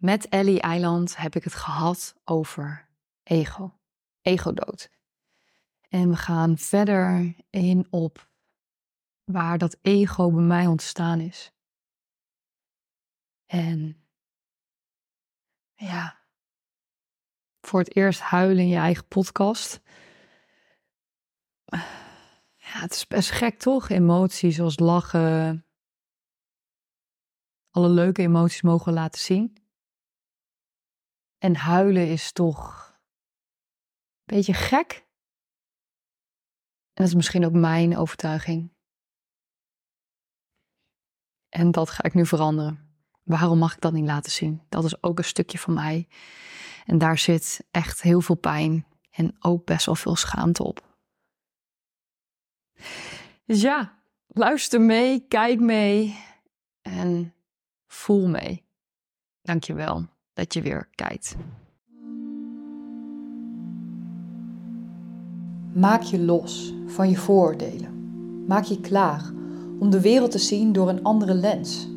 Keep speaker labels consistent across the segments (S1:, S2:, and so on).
S1: Met Ellie Eiland heb ik het gehad over ego. Ego-dood. En we gaan verder in op waar dat ego bij mij ontstaan is. En ja, voor het eerst huilen in je eigen podcast. Ja, het is best gek toch? Emoties zoals lachen. Alle leuke emoties mogen laten zien. En huilen is toch een beetje gek. En dat is misschien ook mijn overtuiging. En dat ga ik nu veranderen. Waarom mag ik dat niet laten zien? Dat is ook een stukje van mij. En daar zit echt heel veel pijn en ook best wel veel schaamte op. Dus ja, luister mee, kijk mee en voel mee. Dankjewel dat je weer kijkt.
S2: Maak je los van je vooroordelen. Maak je klaar om de wereld te zien door een andere lens.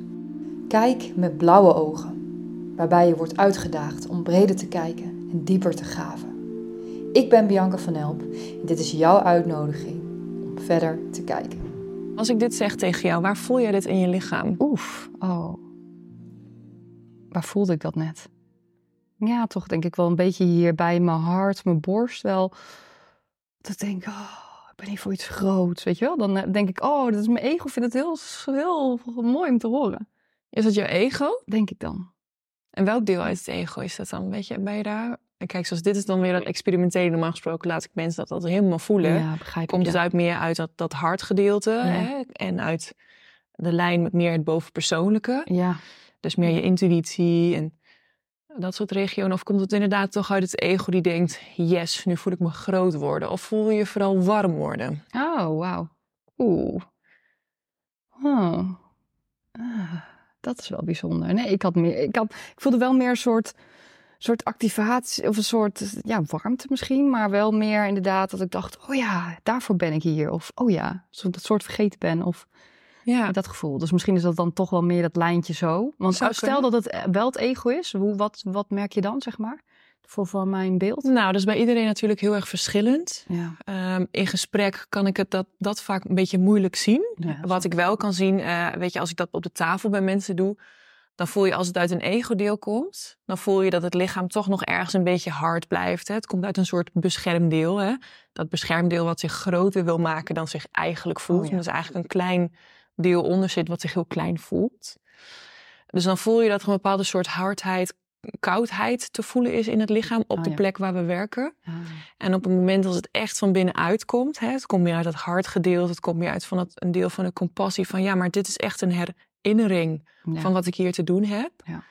S2: Kijk met blauwe ogen, waarbij je wordt uitgedaagd om breder te kijken en dieper te graven. Ik ben Bianca van Elp en dit is jouw uitnodiging om verder te kijken.
S3: Als ik dit zeg tegen jou, waar voel jij dit in je lichaam?
S1: Oef, oh. Waar voelde ik dat net? Ja, toch denk ik wel een beetje hier bij mijn hart, mijn borst wel. Dat ik denk, oh, ik ben hier voor iets groots, weet je wel? Dan denk ik, oh, dat is mijn ego. Ik vind het heel, heel mooi om te horen.
S3: Is dat jouw ego?
S1: Denk ik dan.
S3: En welk deel uit het ego is dat dan? Weet je, ben je daar? Kijk, zoals dit is dan weer dat experimentele. Normaal gesproken laat ik mensen dat altijd helemaal voelen.
S1: Ja, begrijp
S3: Komt
S1: ik.
S3: het uit meer uit dat, dat hartgedeelte hè? en uit de lijn met meer het bovenpersoonlijke.
S1: Ja.
S3: Dus meer je intuïtie en dat soort regionen. Of komt het inderdaad toch uit het ego die denkt, yes, nu voel ik me groot worden. Of voel je je vooral warm worden?
S1: Oh, wauw. Oeh. Oh. Ah, dat is wel bijzonder. Nee, ik had meer. Ik, had, ik voelde wel meer een soort, soort activatie of een soort ja, warmte misschien, maar wel meer inderdaad dat ik dacht: oh ja, daarvoor ben ik hier. Of oh ja, dat soort vergeten ben. Of
S3: Ja,
S1: dat gevoel. Dus misschien is dat dan toch wel meer dat lijntje zo. Want
S3: Zou
S1: stel
S3: kunnen.
S1: dat het wel het ego is, hoe, wat, wat merk je dan, zeg maar? Voor, voor mijn beeld.
S3: nou, dat is bij iedereen natuurlijk heel erg verschillend.
S1: Ja.
S3: Ehm, in gesprek kan ik het dat, dat vaak een beetje moeilijk zien.
S1: Ja,
S3: Wat ik wel kan zien, eh, weet je, als ik dat op de tafel bij mensen doe, dan voel je als het uit een ego-deel komt, dan voel je dat het lichaam toch nog ergens een beetje hard blijft. Hè? Het komt uit een soort beschermdeel. Hè? Dat beschermdeel wat zich groter wil maken dan zich eigenlijk voelt.
S1: Oh ja.
S3: En dus eigenlijk een klein deel onder zit wat zich heel klein voelt. Dus dan voel je dat er een bepaalde soort hardheid, koudheid te voelen is in het lichaam op
S1: Oh
S3: de
S1: ja.
S3: plek waar we werken.
S1: Ah,
S3: En op het moment als het echt van binnenuit komt, hè, het komt meer uit dat hartgedeelte, het komt meer uit van het, een deel van de compassie van ja, maar dit is echt een herinnering
S1: ja.
S3: van wat ik hier te doen heb.
S1: Ja.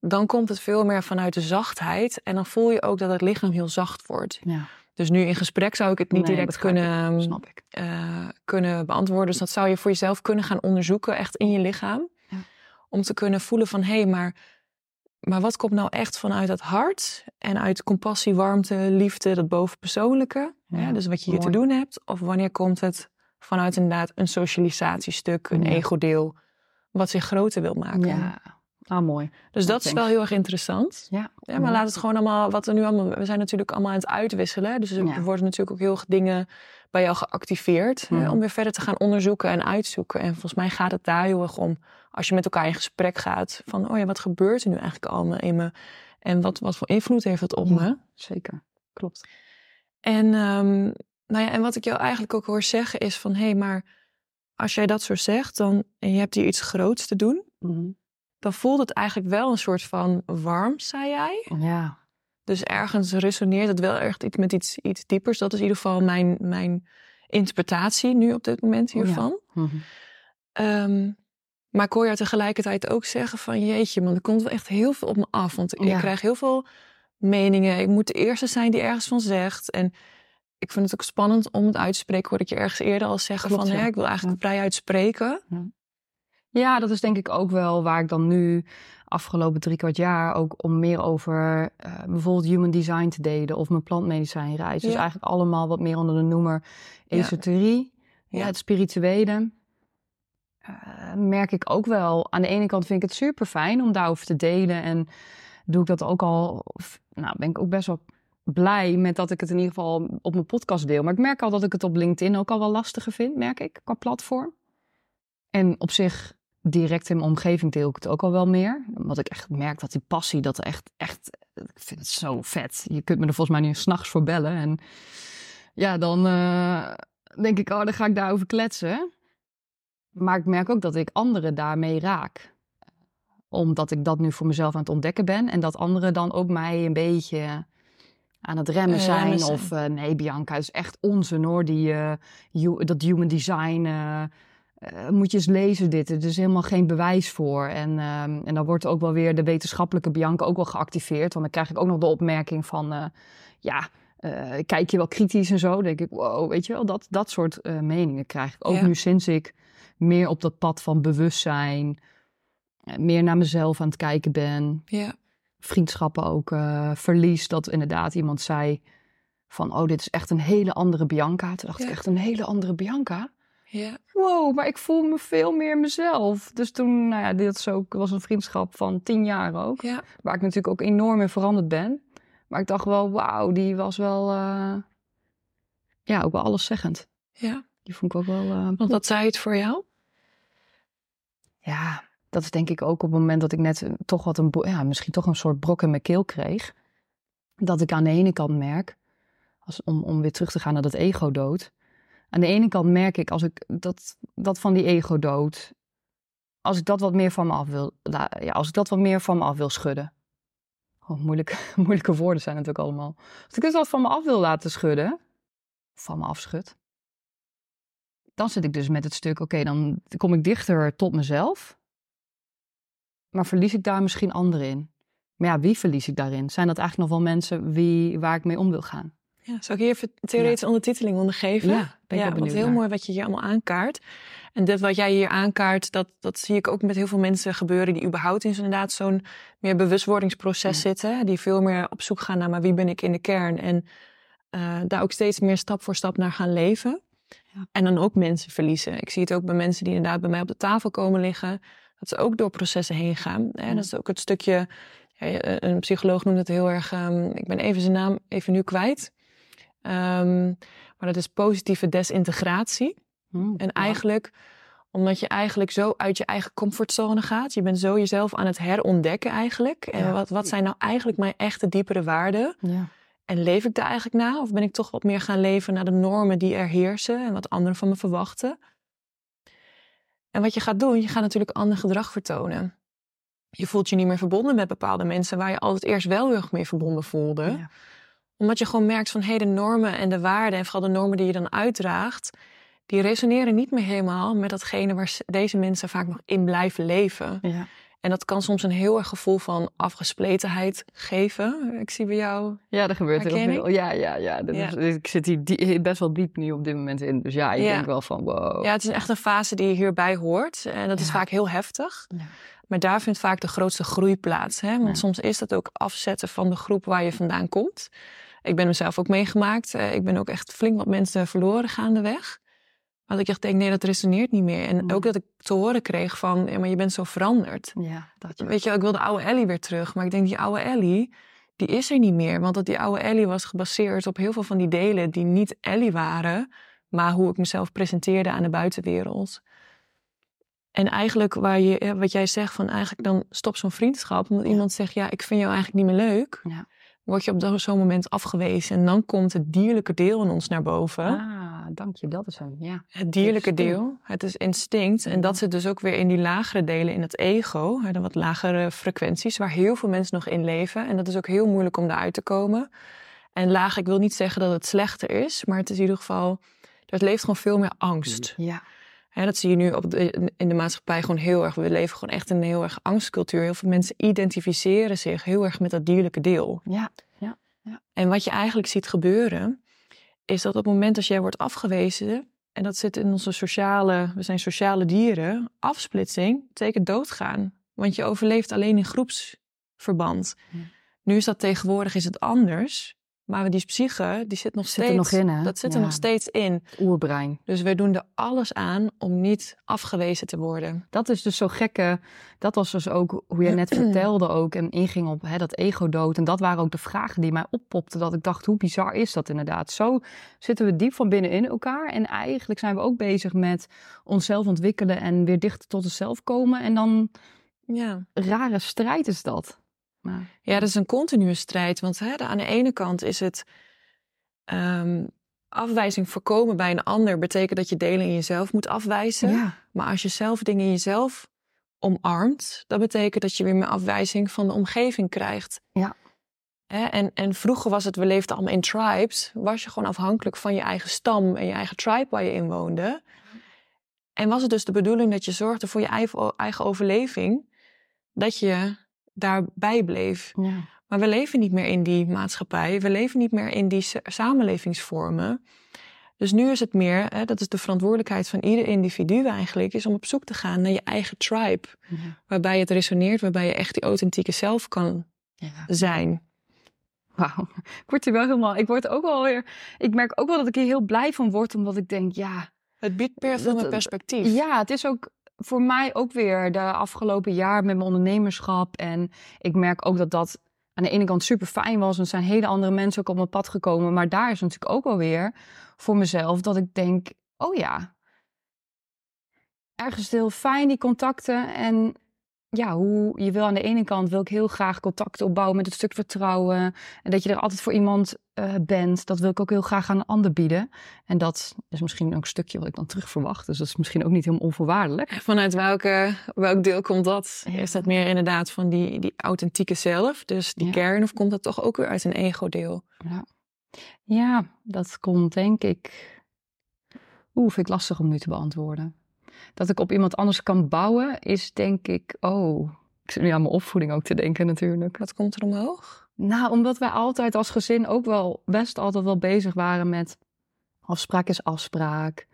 S3: Dan komt het veel meer vanuit de zachtheid en dan voel je ook dat het lichaam heel zacht wordt.
S1: ja.
S3: Dus nu in gesprek zou ik het niet
S1: Nee,
S3: direct kunnen,
S1: Snap ik.
S3: eh, kunnen beantwoorden. Dus dat zou je voor jezelf kunnen gaan onderzoeken, echt in je lichaam.
S1: Ja.
S3: Om te kunnen voelen van hé, hey, maar, maar wat komt nou echt vanuit het hart? En uit compassie, warmte, liefde, dat bovenpersoonlijke.
S1: Ja,
S3: dus wat je hier te doen hebt. Of wanneer komt het vanuit inderdaad een socialisatiestuk, een ego-deel, wat zich groter wil maken.
S1: Ja. Ah, mooi.
S3: Dus dat is wel heel erg interessant.
S1: Ja.
S3: Ja, maar laat het gewoon allemaal, wat er nu allemaal, we zijn natuurlijk allemaal aan het uitwisselen. Dus er
S1: Ja.
S3: worden natuurlijk ook heel veel dingen bij jou geactiveerd. hè, om weer verder te gaan onderzoeken en uitzoeken. En volgens mij gaat het daar heel erg om, als je met elkaar in gesprek gaat. Van, oh ja, wat gebeurt er nu eigenlijk allemaal in me? En wat, wat voor invloed heeft dat op me?
S1: Zeker. Klopt.
S3: En, ehm, nou ja, en wat ik jou eigenlijk ook hoor zeggen is van... hé, hey, maar als jij dat zo zegt dan, en je hebt hier iets groots te doen...
S1: Mhm.
S3: Dan voelt het eigenlijk wel een soort van warm, zei jij.
S1: Ja.
S3: Dus ergens resoneert het wel echt iets met iets, iets diepers. Dat is in ieder geval mijn, mijn interpretatie nu op dit moment
S1: Oh ja.
S3: hiervan.
S1: Mhm.
S3: Ehm, maar ik hoor jou tegelijkertijd ook zeggen van... jeetje man, er komt wel echt heel veel op me af. Want ik krijg heel veel meningen. Ik moet de eerste zijn die ergens van zegt. En ik vind het ook spannend om het uit te spreken. Hoor ik je ergens eerder al zeggen
S1: Klopt,
S3: van...
S1: ja.
S3: Hè, ik wil eigenlijk vrij uitspreken.
S1: Ja, dat is denk ik ook wel waar ik dan nu afgelopen drie kwart jaar ook om meer over eh, bijvoorbeeld human design te delen of mijn plantmedicijnreis. Dus
S3: Ja.
S1: eigenlijk allemaal wat meer onder de noemer esoterie, ja.
S3: Ja.
S1: het spirituele. eh, merk ik ook wel. Aan de ene kant vind ik het super fijn om daarover te delen. En doe ik dat ook al. Nou, ben ik ook best wel blij met dat ik het in ieder geval op mijn podcast deel. Maar ik merk al dat ik het op LinkedIn ook al wel lastiger vind, merk ik, qua platform. En op zich, direct in mijn omgeving deel ik het ook al wel meer. Omdat ik echt merk dat die passie, dat echt, echt, ik vind het zo vet. Je kunt me er volgens mij niet s'nachts voor bellen. En ja, dan uh, denk ik, oh, dan ga ik daarover kletsen. Maar ik merk ook dat ik anderen daarmee raak omdat ik dat nu voor mezelf aan het ontdekken ben. En dat anderen dan ook mij een beetje aan het remmen zijn. Uh, of uh, nee, Bianca, het is echt onzin hoor. Die, uh, dat human design. Moet je eens lezen dit. Er is helemaal geen bewijs voor. En, ehm, en dan wordt ook wel weer de wetenschappelijke Bianca ook wel geactiveerd. Want dan krijg ik ook nog de opmerking van... ja, kijk je wel kritisch en zo. Dan denk ik, wow, weet je wel. Dat, dat soort meningen krijg ik. Ook ja. nu sinds ik meer op dat pad van bewustzijn... meer naar mezelf aan het kijken ben.
S3: Ja
S1: vriendschappen ook verlies. Dat inderdaad iemand zei van, oh, dit is echt een hele andere Bianca. Toen dacht
S3: Ja.
S1: ik, echt een hele andere Bianca?
S3: Ja.
S1: Wow, maar ik voel me veel meer mezelf. Dus toen, nou ja, dit is ook, was een vriendschap van tien jaar ook.
S3: Ja.
S1: Waar ik natuurlijk ook enorm in veranderd ben. Maar ik dacht wel, wauw, die was wel, uh, ja, ook wel alleszeggend.
S3: Ja.
S1: Die vond ik ook wel... Uh,
S3: Want wat zei het voor jou?
S1: Ja, dat is denk ik ook op het moment dat ik net toch wat een, ja, misschien toch een soort brok in mijn keel kreeg. Dat ik aan de ene kant merk, als, om, om weer terug te gaan naar dat ego-dood. Aan de ene kant merk ik als ik dat, dat van die ego-dood, als ik dat wat meer van me af wil, ja, als ik dat wat meer van me af wil schudden. Oh, moeilijke, moeilijke woorden zijn natuurlijk allemaal. Als ik het wat van me af wil laten schudden, van me afschud, dan zit ik dus met het stuk, oké, dan kom ik dichter tot mezelf. Maar verlies ik daar misschien anderen in? Maar ja, wie verlies ik daarin? Zijn dat eigenlijk nog wel mensen wie, waar ik mee om wil gaan?
S3: Ja, zou ik hier even theoretische ja. ondertiteling onder geven?
S1: Ja, ben ik
S3: ja wat heel
S1: naar.
S3: mooi wat je hier allemaal aankaart. En dit wat jij hier aankaart, dat, dat zie ik ook met heel veel mensen gebeuren... die überhaupt in zo'n inderdaad zo'n meer bewustwordingsproces ja. zitten. Die veel meer op zoek gaan naar maar wie ben ik in de kern. En uh, daar ook steeds meer stap voor stap naar gaan leven.
S1: Ja.
S3: En dan ook mensen verliezen. Ik zie het ook bij mensen die inderdaad bij mij op de tafel komen liggen... dat ze ook door processen heen gaan. En dat is ook het stukje... een psycholoog noemt het heel erg... Um, ik ben even zijn naam even nu kwijt... Um, maar dat is positieve desintegratie.
S1: Hmm,
S3: en eigenlijk, omdat je eigenlijk zo uit je eigen comfortzone gaat. Je bent zo jezelf aan het herontdekken eigenlijk. En
S1: Ja.
S3: wat, wat zijn nou eigenlijk mijn echte diepere waarden?
S1: Ja.
S3: En leef ik daar eigenlijk na? Of ben ik toch wat meer gaan leven naar de normen die er heersen en wat anderen van me verwachten? En wat je gaat doen, je gaat natuurlijk ander gedrag vertonen. Je voelt je niet meer verbonden met bepaalde mensen waar je altijd eerst wel heel erg mee verbonden voelde.
S1: Ja.
S3: Omdat je gewoon merkt van hey, de normen en de waarden en vooral de normen die je dan uitdraagt, die resoneren niet meer helemaal met datgene waar deze mensen vaak nog in blijven leven.
S1: Ja.
S3: En dat kan soms een heel erg gevoel van afgespletenheid geven. Ik zie bij jou.
S1: Ja, er gebeurt heel
S3: Herkenning?
S1: veel. Ja, ja, ja. Dat
S3: Ja.
S1: is- ik zit hier die- best wel diep nu op dit moment in. Dus ja, ik
S3: Ja.
S1: denk wel van wow.
S3: Ja, het is echt een fase die hierbij hoort. En dat is vaak heel heftig.
S1: Ja.
S3: Maar daar vindt vaak de grootste groei plaats. Hè? Want soms is dat ook afzetten van de groep waar je vandaan komt. Ik ben mezelf ook meegemaakt. Eh, Ik ben ook echt flink wat mensen verloren gaandeweg. Want ik echt denk, nee, dat resoneert niet meer. En
S1: Nee.
S3: ook dat ik te horen kreeg van, ja, maar je bent zo veranderd.
S1: Ja, dat je.
S3: Weet je, ik wil de oude Ellie weer terug. Maar ik denk, die oude Ellie, die is er niet meer. Want dat die oude Ellie was gebaseerd op heel veel van die delen die niet Ellie waren. Maar hoe ik mezelf presenteerde aan de buitenwereld. En eigenlijk waar je, eh, wat jij zegt van eigenlijk dan stop zo'n vriendschap. Omdat
S1: Ja.
S3: iemand zegt, ja, ik vind jou eigenlijk niet meer leuk.
S1: Ja.
S3: Word je op zo'n moment afgewezen. En dan komt het dierlijke deel in ons naar boven.
S1: Ah, dank je. Dat is hem. Ja.
S3: Het dierlijke
S1: Instinct.
S3: deel, het is instinct. En dat zit dus ook weer in die lagere delen in het ego. hè, De wat lagere frequenties, waar heel veel mensen nog in leven. En dat is ook heel moeilijk om daaruit te komen. En laag, ik wil niet zeggen dat het slechter is. Maar het is in ieder geval, er leeft gewoon veel meer angst.
S1: Ja.
S3: Hè, dat zie je nu op de, in de maatschappij gewoon heel erg. We leven gewoon echt in een heel erg angstcultuur. Heel veel mensen identificeren zich heel erg met dat dierlijke deel.
S1: Ja.
S3: En wat je eigenlijk ziet gebeuren, is dat op het moment dat jij wordt afgewezen, en dat zit in onze sociale, we zijn sociale dieren, afsplitsing betekent doodgaan. Want je overleeft alleen in groepsverband.
S1: Ja.
S3: Nu is dat tegenwoordig is het anders. Maar die psyche, die zit nog
S1: Zit er
S3: steeds.
S1: nog in, hè?
S3: Dat zit er nog steeds in.
S1: Oerbrein.
S3: Dus wij doen er alles aan om niet afgewezen te worden.
S1: Dat is dus zo gekke. Dat was dus ook hoe je net vertelde ook. En inging op hè, dat ego-dood. En dat waren ook de vragen die mij oppopten. Dat ik dacht, hoe bizar is dat inderdaad? Zo zitten we diep van binnen in elkaar. En eigenlijk zijn we ook bezig met onszelf ontwikkelen. En weer dichter tot onszelf komen. En dan,
S3: Ja.
S1: rare strijd is dat. Maar,
S3: Ja, dat is een continue strijd. Want hè, aan de ene kant is het ehm, afwijzing voorkomen bij een ander, betekent dat je delen in jezelf moet afwijzen.
S1: ja,
S3: Maar als je zelf dingen in jezelf omarmt, dat betekent dat je weer meer afwijzing van de omgeving krijgt.
S1: Ja.
S3: Hè, en, en vroeger was het, we leefden allemaal in tribes, was je gewoon afhankelijk van je eigen stam en je eigen tribe waar je in woonde. En was het dus de bedoeling dat je zorgde voor je eigen overleving, dat je daarbij bleef.
S1: ja.
S3: Maar we leven niet meer in die maatschappij. We leven niet meer in die sa- samenlevingsvormen. Dus nu is het meer, hè, dat is de verantwoordelijkheid van ieder individu eigenlijk, is om op zoek te gaan naar je eigen tribe.
S1: ja.
S3: Waarbij het resoneert, waarbij je echt die authentieke zelf kan
S1: ja.
S3: zijn.
S1: Wauw, ik word hier wel helemaal. Ik word ook wel weer. Ik merk ook wel dat ik hier heel blij van word, omdat ik denk, ja,
S3: Het biedt per veel meer perspectief.
S1: Ja, het is ook voor mij ook weer de afgelopen jaar met mijn ondernemerschap. En ik merk ook dat dat aan de ene kant super fijn was. En er zijn hele andere mensen ook op mijn pad gekomen. Maar daar is natuurlijk ook wel weer voor mezelf dat ik denk, oh ja, ergens heel fijn die contacten. En ja, hoe je wil aan de ene kant wil ik heel graag contacten opbouwen met het stuk vertrouwen. En dat je er altijd voor iemand eh, bent. Dat wil ik ook heel graag aan een ander bieden. En dat is misschien ook een stukje wat ik dan terug verwacht. Dus dat is misschien ook niet helemaal onvoorwaardelijk.
S3: Vanuit welke, welk deel komt dat? Is dat meer inderdaad van die, die authentieke zelf, dus die
S1: Ja.
S3: kern, of komt dat toch ook weer uit een ego-deel?
S1: Ja. ja, dat komt denk ik. Oeh, vind ik lastig om nu te beantwoorden. Dat ik op iemand anders kan bouwen, is denk ik. Oh, ik zit nu aan mijn opvoeding ook te denken natuurlijk.
S3: Wat komt er omhoog?
S1: Nou, omdat wij altijd als gezin ook wel best altijd wel bezig waren met afspraak is afspraak.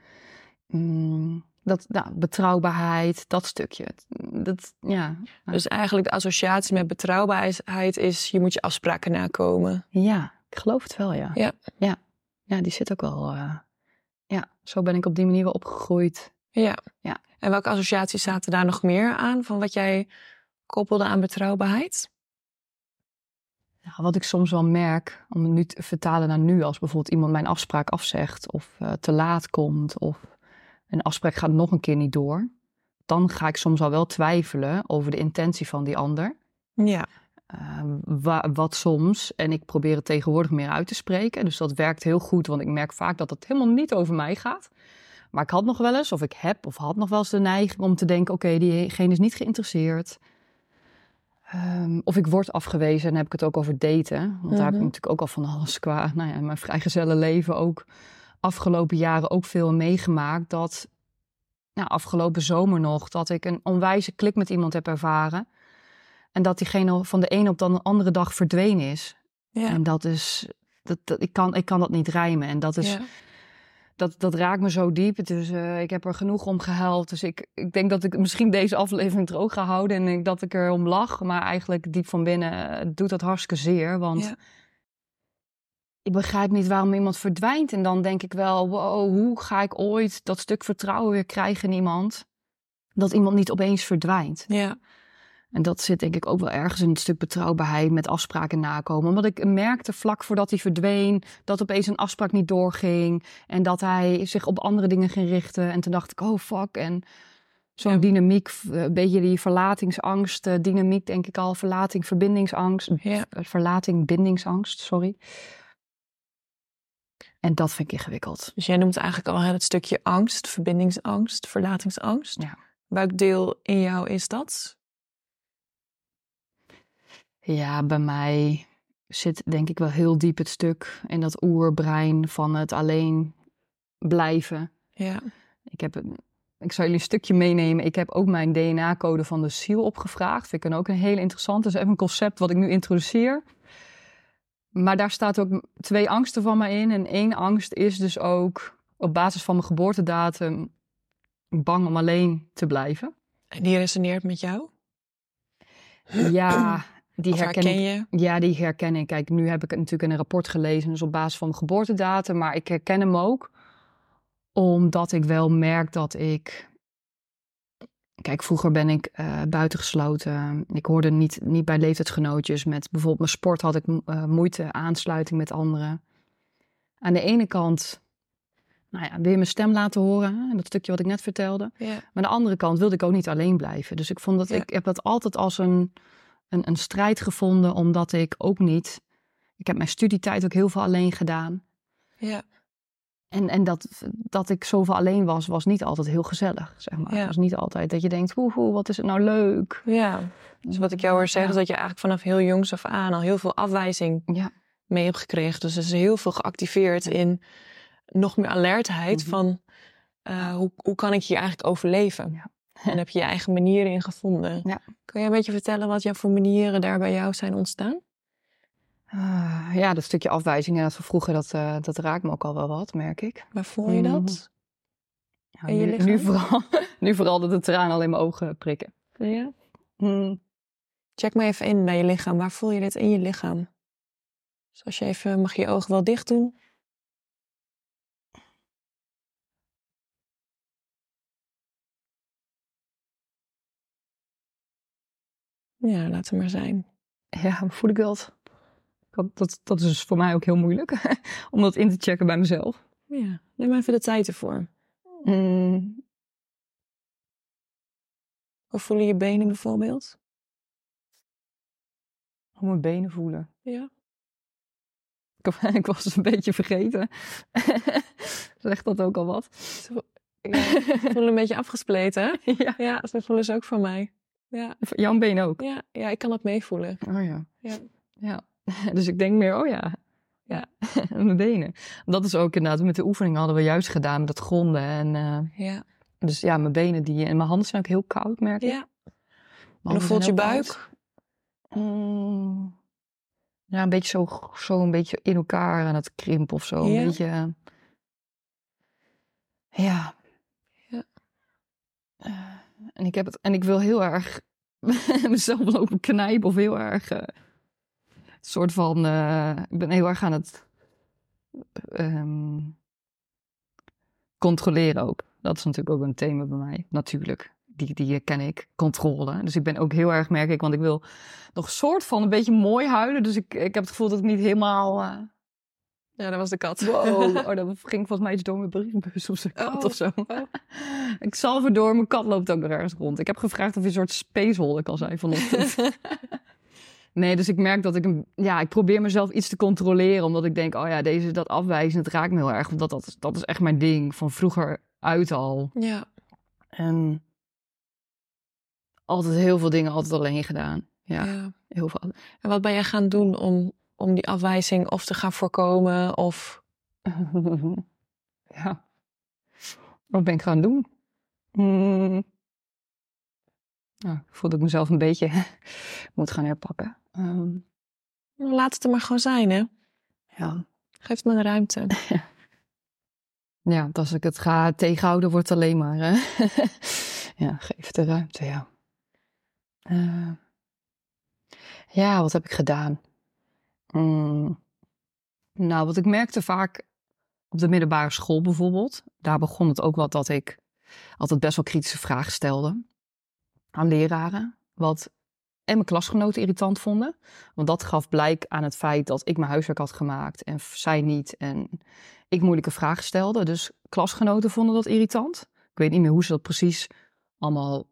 S1: Mm, dat, nou, betrouwbaarheid, dat stukje. Dat, ja.
S3: Dus eigenlijk de associatie met betrouwbaarheid is, je moet je afspraken nakomen.
S1: ja, ik geloof het wel, ja.
S3: Ja.
S1: Ja, ja die zit ook wel. eh, ja, zo ben ik op die manier wel opgegroeid.
S3: Ja.
S1: Ja.
S3: En welke associaties zaten daar nog meer aan van wat jij koppelde aan betrouwbaarheid?
S1: Ja, wat ik soms wel merk, om het nu te vertalen naar nu, als bijvoorbeeld iemand mijn afspraak afzegt of eh, te laat komt of een afspraak gaat nog een keer niet door, dan ga ik soms al wel twijfelen over de intentie van die ander.
S3: Ja.
S1: Eh, wa- wat soms, en ik probeer het tegenwoordig meer uit te spreken, dus dat werkt heel goed, want ik merk vaak dat het helemaal niet over mij gaat. Maar ik had nog wel eens, of ik heb of had nog wel eens de neiging om te denken: oké, diegene is niet geïnteresseerd. Ehm, of ik word afgewezen, en dan heb ik het ook over daten. Want daar heb ik
S3: Mhm.
S1: natuurlijk ook al van alles qua, nou ja, mijn vrijgezelle leven ook afgelopen jaren ook veel meegemaakt. Dat, nou, afgelopen zomer nog, dat ik een onwijze klik met iemand heb ervaren. En dat diegene van de ene op de andere dag verdwenen is.
S3: Ja.
S1: En dat is, dat, dat, ik, kan, ik kan dat niet rijmen. En dat is,
S3: ja.
S1: Dat, dat raakt me zo diep. Dus ik heb er genoeg om gehuild. Dus ik, ik denk dat ik misschien deze aflevering er ook ga houden. En ik, dat ik er om lach. Maar eigenlijk diep van binnen eh, doet dat hartstikke zeer. Want
S3: Ja.
S1: ik begrijp niet waarom iemand verdwijnt. En dan denk ik wel, wow, hoe ga ik ooit dat stuk vertrouwen weer krijgen in iemand? Dat iemand niet opeens verdwijnt.
S3: ja.
S1: En dat zit denk ik ook wel ergens in het stuk betrouwbaarheid met afspraken nakomen. Omdat ik merkte vlak voordat hij verdween dat opeens een afspraak niet doorging. En dat hij zich op andere dingen ging richten. En toen dacht ik, oh fuck. En zo'n
S3: Ja.
S1: dynamiek, eh, een beetje die verlatingsangst, eh, dynamiek denk ik al, verlating, verbindingsangst.
S3: Ja.
S1: Eh, Verlating, bindingsangst, sorry. En dat vind ik ingewikkeld.
S3: Dus jij noemt eigenlijk al het stukje angst, verbindingsangst, verlatingsangst.
S1: Ja.
S3: Welk deel in jou is dat?
S1: Ja, bij mij zit denk ik wel heel diep het stuk in dat oerbrein van het alleen blijven.
S3: Ja.
S1: Ik, heb, een- ik zal jullie een stukje meenemen. Ik heb ook mijn DNA-code van de ziel opgevraagd. Vind ik ook een heel interessant. Dat is even een concept wat ik nu introduceer. Maar daar staat ook twee angsten van mij in. En één angst is dus ook op basis van mijn geboortedatum bang om alleen te blijven.
S3: En die resoneert met jou?
S1: Ja, die herken, ik.
S3: je?
S1: Ja, die herken ik. Kijk, nu heb ik het natuurlijk in een rapport gelezen, dus op basis van de geboortedatum. Maar ik herken hem ook, omdat ik wel merk dat ik. Kijk, vroeger ben ik eh, buitengesloten. Ik hoorde niet, niet bij leeftijdsgenootjes. Met bijvoorbeeld mijn sport had ik eh, moeite, aansluiting met anderen. Aan de ene kant, nou ja, weer mijn stem laten horen. Dat stukje wat ik net vertelde.
S3: Ja.
S1: Maar aan de andere kant wilde ik ook niet alleen blijven. Dus ik vond dat
S3: Ja.
S1: ik heb dat altijd als een, een, een strijd gevonden, omdat ik ook niet. Ik heb mijn studietijd ook heel veel alleen gedaan.
S3: Ja.
S1: En, en dat, dat ik zoveel alleen was, was niet altijd heel gezellig. Zeg maar.
S3: Ja.
S1: Het was niet altijd dat je denkt, hoe, wat is het nou leuk.
S3: ja. Dus wat ik jou hoor zeggen,
S1: Ja.
S3: is dat je eigenlijk vanaf heel jongs af aan al heel veel afwijzing
S1: Ja,
S3: mee hebt gekregen. Dus er is heel veel geactiveerd in nog meer alertheid
S1: Mhm.
S3: van eh, hoe, hoe kan ik hier eigenlijk overleven?
S1: Ja.
S3: En heb je je eigen manieren in gevonden.
S1: Ja.
S3: Kun je een beetje vertellen wat jouw voor manieren daar bij jou zijn ontstaan?
S1: Ah, ja dat stukje afwijzing en dat van vroeger, dat, eh, dat raakt me ook al wel wat, merk ik.
S3: Waar voel je
S1: Mhm.
S3: dat?
S1: Nu, vooral, nu vooral dat de tranen al in mijn ogen prikken.
S3: Ja.
S1: Hmm.
S3: Check maar even in bij je lichaam. Waar voel je dit in je lichaam? Dus als je even, mag je je ogen wel dicht doen? Ja, laat het maar zijn.
S1: Ja, hoe voel ik dat? Dat, dat? dat is dus voor mij ook heel moeilijk. om dat in te checken bij mezelf.
S3: Ja, neem even de tijd ervoor.
S1: Mm,
S3: Hoe voelen je benen bijvoorbeeld?
S1: hoe mijn benen voelen.
S3: Ja.
S1: Ik, ik was het een beetje vergeten. Zegt dat ook al wat?
S3: ja voelen een beetje afgespleten. hè?
S1: ja.
S3: Ja, zo voelen ze ook van mij. Ja,
S1: Jouw benen ook?
S3: ja, ja ik kan dat meevoelen.
S1: Oh ja.
S3: Ja.
S1: Ja. Dus ik denk meer, oh ja. Ja, mijn benen. Dat is ook inderdaad, met de oefening hadden we juist gedaan met het gronden. En, eh,
S3: Ja.
S1: dus ja, mijn benen die, en mijn handen zijn ook heel koud, merk ik.
S3: ja. En hoe voelt je buik?
S1: Mm, ja, een beetje zo, zo een beetje in elkaar aan het krimpen of zo.
S3: Ja.
S1: Een beetje, eh, ja.
S3: Ja.
S1: Eh, en ik heb het, en ik wil heel erg mezelf lopen knijpen of heel erg, eh, soort van, eh, ik ben heel erg aan het ehm, controleren ook. Dat is natuurlijk ook een thema bij mij, natuurlijk. Die, die ken ik, controle. Dus ik ben ook heel erg, merk ik, want ik wil nog soort van een beetje mooi huilen. Dus ik, ik heb het gevoel dat ik niet helemaal... eh,
S3: Ja, dat was de kat.
S1: wow, oh, dat ging volgens mij iets door mijn briefbus of zo. kat
S3: Oh,
S1: of zo.
S3: oh.
S1: Ik zal door, mijn kat loopt ook nog ergens rond. Ik heb gevraagd of je een soort spacehole kan zijn vanochtend. Nee, dus ik merk dat ik een, ja, ik probeer mezelf iets te controleren, omdat ik denk, oh ja, deze dat afwijzen, het raakt me heel erg, want dat, dat, dat is echt mijn ding van vroeger uit al.
S3: ja.
S1: En altijd heel veel dingen altijd alleen gedaan. Ja,
S3: ja.
S1: heel veel.
S3: En wat ben jij gaan doen om, om die afwijzing of te gaan voorkomen? Of
S1: ja. Wat ben ik gaan doen? Hmm. Nou, ik voel dat ik mezelf een beetje moet gaan herpakken. Ehm,
S3: laat het er maar gewoon zijn, hè?
S1: ja.
S3: Geef het maar de ruimte.
S1: Ja, want als ik het ga tegenhouden, wordt het alleen maar. Hè? ja, geef het de ruimte, ja. Eh, ja, wat heb ik gedaan? Mm, nou, wat ik merkte vaak op de middelbare school bijvoorbeeld. Daar begon het ook wat dat ik altijd best wel kritische vragen stelde aan leraren. Wat en mijn klasgenoten irritant vonden. Want dat gaf blijk aan het feit dat ik mijn huiswerk had gemaakt en zij niet. En ik moeilijke vragen stelde. Dus klasgenoten vonden dat irritant. Ik weet niet meer hoe ze dat precies allemaal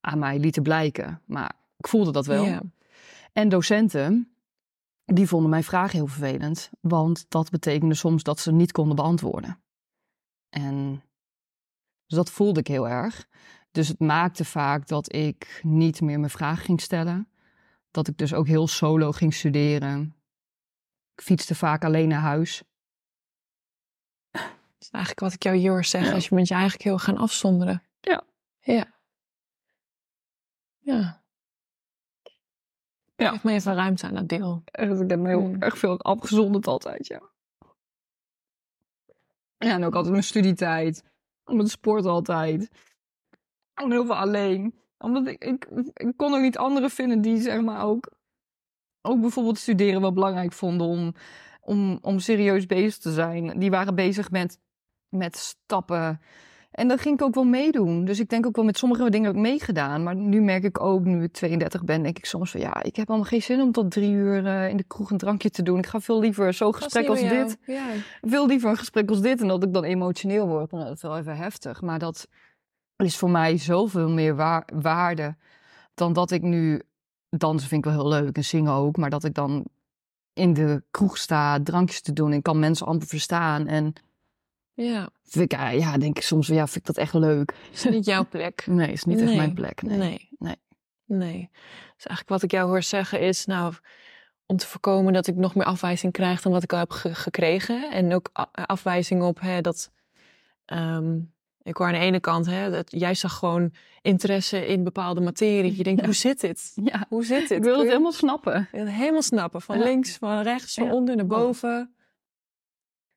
S1: aan mij lieten blijken. Maar ik voelde dat wel.
S3: Ja.
S1: En docenten, die vonden mijn vragen heel vervelend. Want dat betekende soms dat ze niet konden beantwoorden. En dus dat voelde ik heel erg. Dus het maakte vaak dat ik niet meer mijn vragen ging stellen. Dat ik dus ook heel solo ging studeren. Ik fietste vaak alleen naar huis.
S3: Dat is eigenlijk wat ik jou hier hoor zeggen. Als je bent je eigenlijk heel gaan afzonderen.
S1: Ja.
S3: Ja. Ja.
S1: Ja.
S3: Geef me even ruimte aan dat deel.
S1: Echt, ik heb me heel
S3: Hmm.
S1: erg veel afgezonderd altijd, ja. Ja, en ook altijd mijn studietijd. Mijn sport altijd. En heel veel alleen. Omdat ik, ik, ik kon ook niet anderen vinden die zeg maar ook ook bijvoorbeeld studeren wel belangrijk vonden om, om, om serieus bezig te zijn. Die waren bezig met, met stappen. En dat ging ik ook wel meedoen. Dus ik denk ook wel met sommige dingen heb ik meegedaan. Maar nu merk ik ook, nu ik 32 ben, denk ik soms van ja, ik heb allemaal geen zin om tot drie uur uh, in de kroeg een drankje te doen. Ik ga veel liever zo'n gesprek als dit.
S3: Ja.
S1: Veel liever een gesprek als dit. En dat ik dan emotioneel word. Nou, dat is wel even heftig. Maar dat is voor mij zoveel meer waar, waarde dan dat ik nu dansen vind ik wel heel leuk en zingen ook. Maar dat ik dan in de kroeg sta drankjes te doen en kan mensen amper verstaan. En
S3: Ja,
S1: vind ik, ja, ja, denk ik soms, ja, vind ik dat echt leuk.
S3: is niet jouw plek.
S1: Nee, is niet echt
S3: Nee.
S1: mijn plek. Nee.
S3: Nee.
S1: Nee.
S3: Nee. Dus eigenlijk wat ik jou hoor zeggen is, nou, om te voorkomen dat ik nog meer afwijzing krijg dan wat ik al heb ge- gekregen. En ook afwijzing op hè, dat. ehm, ik hoor aan de ene kant, hè, dat jij zag gewoon interesse in bepaalde materie. Je denkt,
S1: Ja.
S3: hoe zit dit?
S1: Ja,
S3: Hoe zit dit?
S1: ik wil het helemaal snappen.
S3: helemaal snappen. Van
S1: Ja.
S3: links, van rechts, van onder naar boven.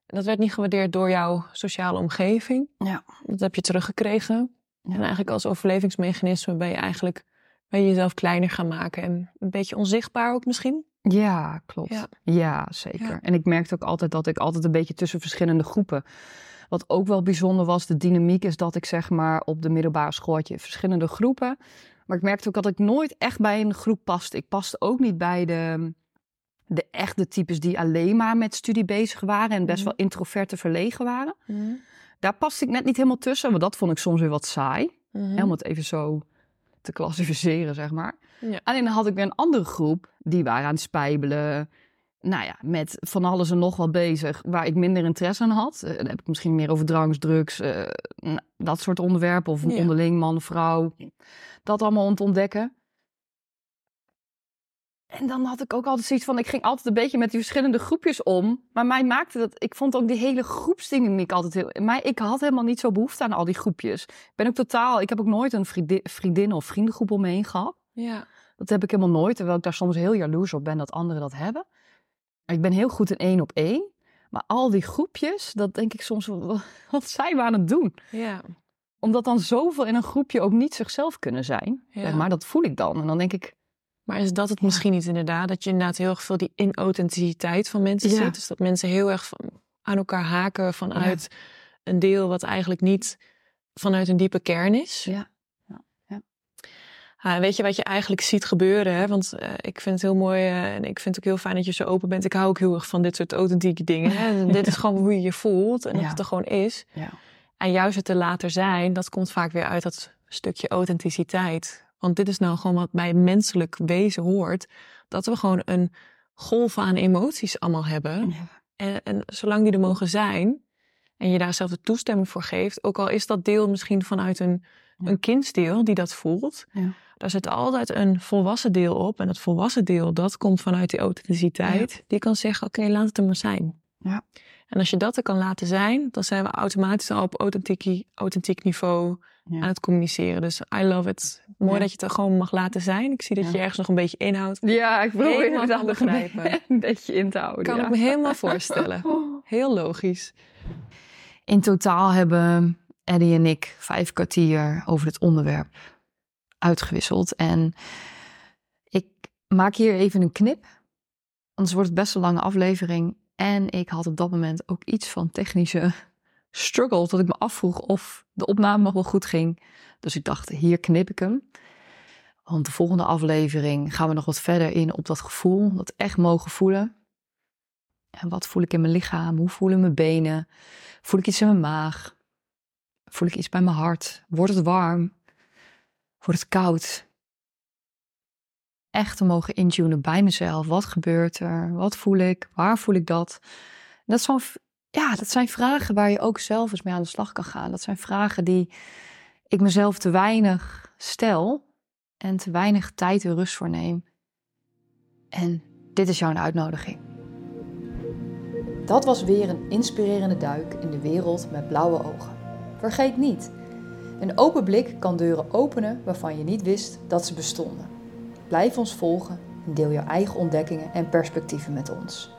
S3: Dat werd niet gewaardeerd door jouw sociale omgeving.
S1: Ja.
S3: Dat heb je teruggekregen.
S1: Ja.
S3: En eigenlijk als overlevingsmechanisme ben je eigenlijk ben je jezelf kleiner gaan maken. En een beetje onzichtbaar ook misschien.
S1: Ja, klopt. Ja,
S3: Ja.
S1: zeker.
S3: Ja.
S1: En ik merkte ook altijd dat ik altijd een beetje tussen verschillende groepen. Wat ook wel bijzonder was, de dynamiek is dat ik zeg maar op de middelbare school had je verschillende groepen. Maar ik merkte ook dat ik nooit echt bij een groep paste. Ik paste ook niet bij de, de echte types die alleen maar met studie bezig waren en best
S3: Mhm.
S1: wel introverte verlegen waren. Daar paste ik net niet helemaal tussen, want dat vond ik soms weer wat saai.
S3: Mhm.
S1: Hè, om het even zo te klassificeren, zeg maar.
S3: Ja.
S1: Alleen dan had ik weer een andere groep, die waren aan het spijbelen. Nou ja, met van alles en nog wat bezig, waar ik minder interesse aan had. Eh, dan heb ik misschien meer over dranks, drugs, eh, dat soort onderwerpen. Of
S3: Ja.
S1: onderling, man, vrouw. Dat allemaal om te ontdekken. En dan had ik ook altijd zoiets van, ik ging altijd een beetje met die verschillende groepjes om. Maar mij maakte dat, ik vond ook die hele groepsdynamiek altijd heel... Maar ik had helemaal niet zo behoefte aan al die groepjes. Ik ben ook totaal, ik heb ook nooit een vriendin, vriendin of vriendengroep om me heen gehad.
S3: ja.
S1: Dat heb ik helemaal nooit, terwijl ik daar soms heel jaloers op ben dat anderen dat hebben. Ik ben heel goed in één op één. Maar al die groepjes, dat denk ik soms, wat zijn we aan het doen?
S3: ja.
S1: Omdat dan zoveel in een groepje ook niet zichzelf kunnen zijn.
S3: Ja.
S1: Zeg maar dat voel ik dan. En dan denk ik,
S3: Maar is dat het misschien niet inderdaad? Dat je inderdaad heel erg veel die inauthenticiteit van mensen
S1: Ja.
S3: ziet. Dus dat mensen heel erg van- aan elkaar haken vanuit een deel wat eigenlijk niet vanuit een diepe kern is.
S1: ja,
S3: Ah, en weet je wat je eigenlijk ziet gebeuren? Hè? Want eh, ik vind het heel mooi eh, en ik vind het ook heel fijn dat je zo open bent. Ik hou ook heel erg van dit soort authentieke dingen. Hè? Dit is gewoon hoe je je voelt en dat
S1: Ja.
S3: het er gewoon is.
S1: ja.
S3: En juist het te later zijn, dat komt vaak weer uit dat stukje authenticiteit. Want dit is nou gewoon wat bij menselijk wezen hoort. Dat we gewoon een golf aan emoties allemaal hebben. En, en zolang die er mogen zijn en je daar zelf de toestemming voor geeft, ook al is dat deel misschien vanuit een,
S1: Ja.
S3: een kindsdeel die dat voelt,
S1: Ja.
S3: daar zit altijd een volwassen deel op. En dat volwassen deel, dat komt vanuit die authenticiteit. Die kan zeggen, oké, laat het er maar zijn.
S1: Ja.
S3: En als je dat er kan laten zijn, dan zijn we automatisch al op authentiek, authentiek niveau
S1: Ja.
S3: aan het communiceren. Dus I love it. Mooi
S1: Ja.
S3: dat je het er gewoon mag laten zijn. Ik zie dat
S1: Ja.
S3: je ergens nog een beetje inhoudt.
S1: Ja, ik probeer het een
S3: begrijpen.
S1: beetje- een beetje in te houden.
S3: Kan
S1: ja.
S3: ik me helemaal voorstellen. Heel logisch.
S1: In totaal hebben Eddie en ik vijf kwartier over dit onderwerp uitgewisseld. En ik maak hier even een knip. Anders wordt het best een lange aflevering. En ik had op dat moment ook iets van technische struggle. Dat ik me afvroeg of de opname nog wel goed ging. Dus ik dacht, hier knip ik hem. Want de volgende aflevering gaan we nog wat verder in op dat gevoel. Dat echt mogen voelen. En wat voel ik in mijn lichaam? Hoe voelen mijn benen? Voel ik iets in mijn maag? Voel ik iets bij mijn hart? Wordt het warm? Wordt het koud? Echt te mogen intunen bij mezelf. Wat gebeurt er? Wat voel ik? Waar voel ik dat? Dat, is zo'n ja, dat zijn vragen waar je ook zelf eens mee aan de slag kan gaan. Dat zijn vragen die ik mezelf te weinig stel en te weinig tijd en rust voor neem. En dit is jouw uitnodiging.
S2: Dat was weer een inspirerende duik in de wereld met blauwe ogen. Vergeet niet, een open blik kan deuren openen waarvan je niet wist dat ze bestonden. Blijf ons volgen en deel jouw eigen ontdekkingen en perspectieven met ons.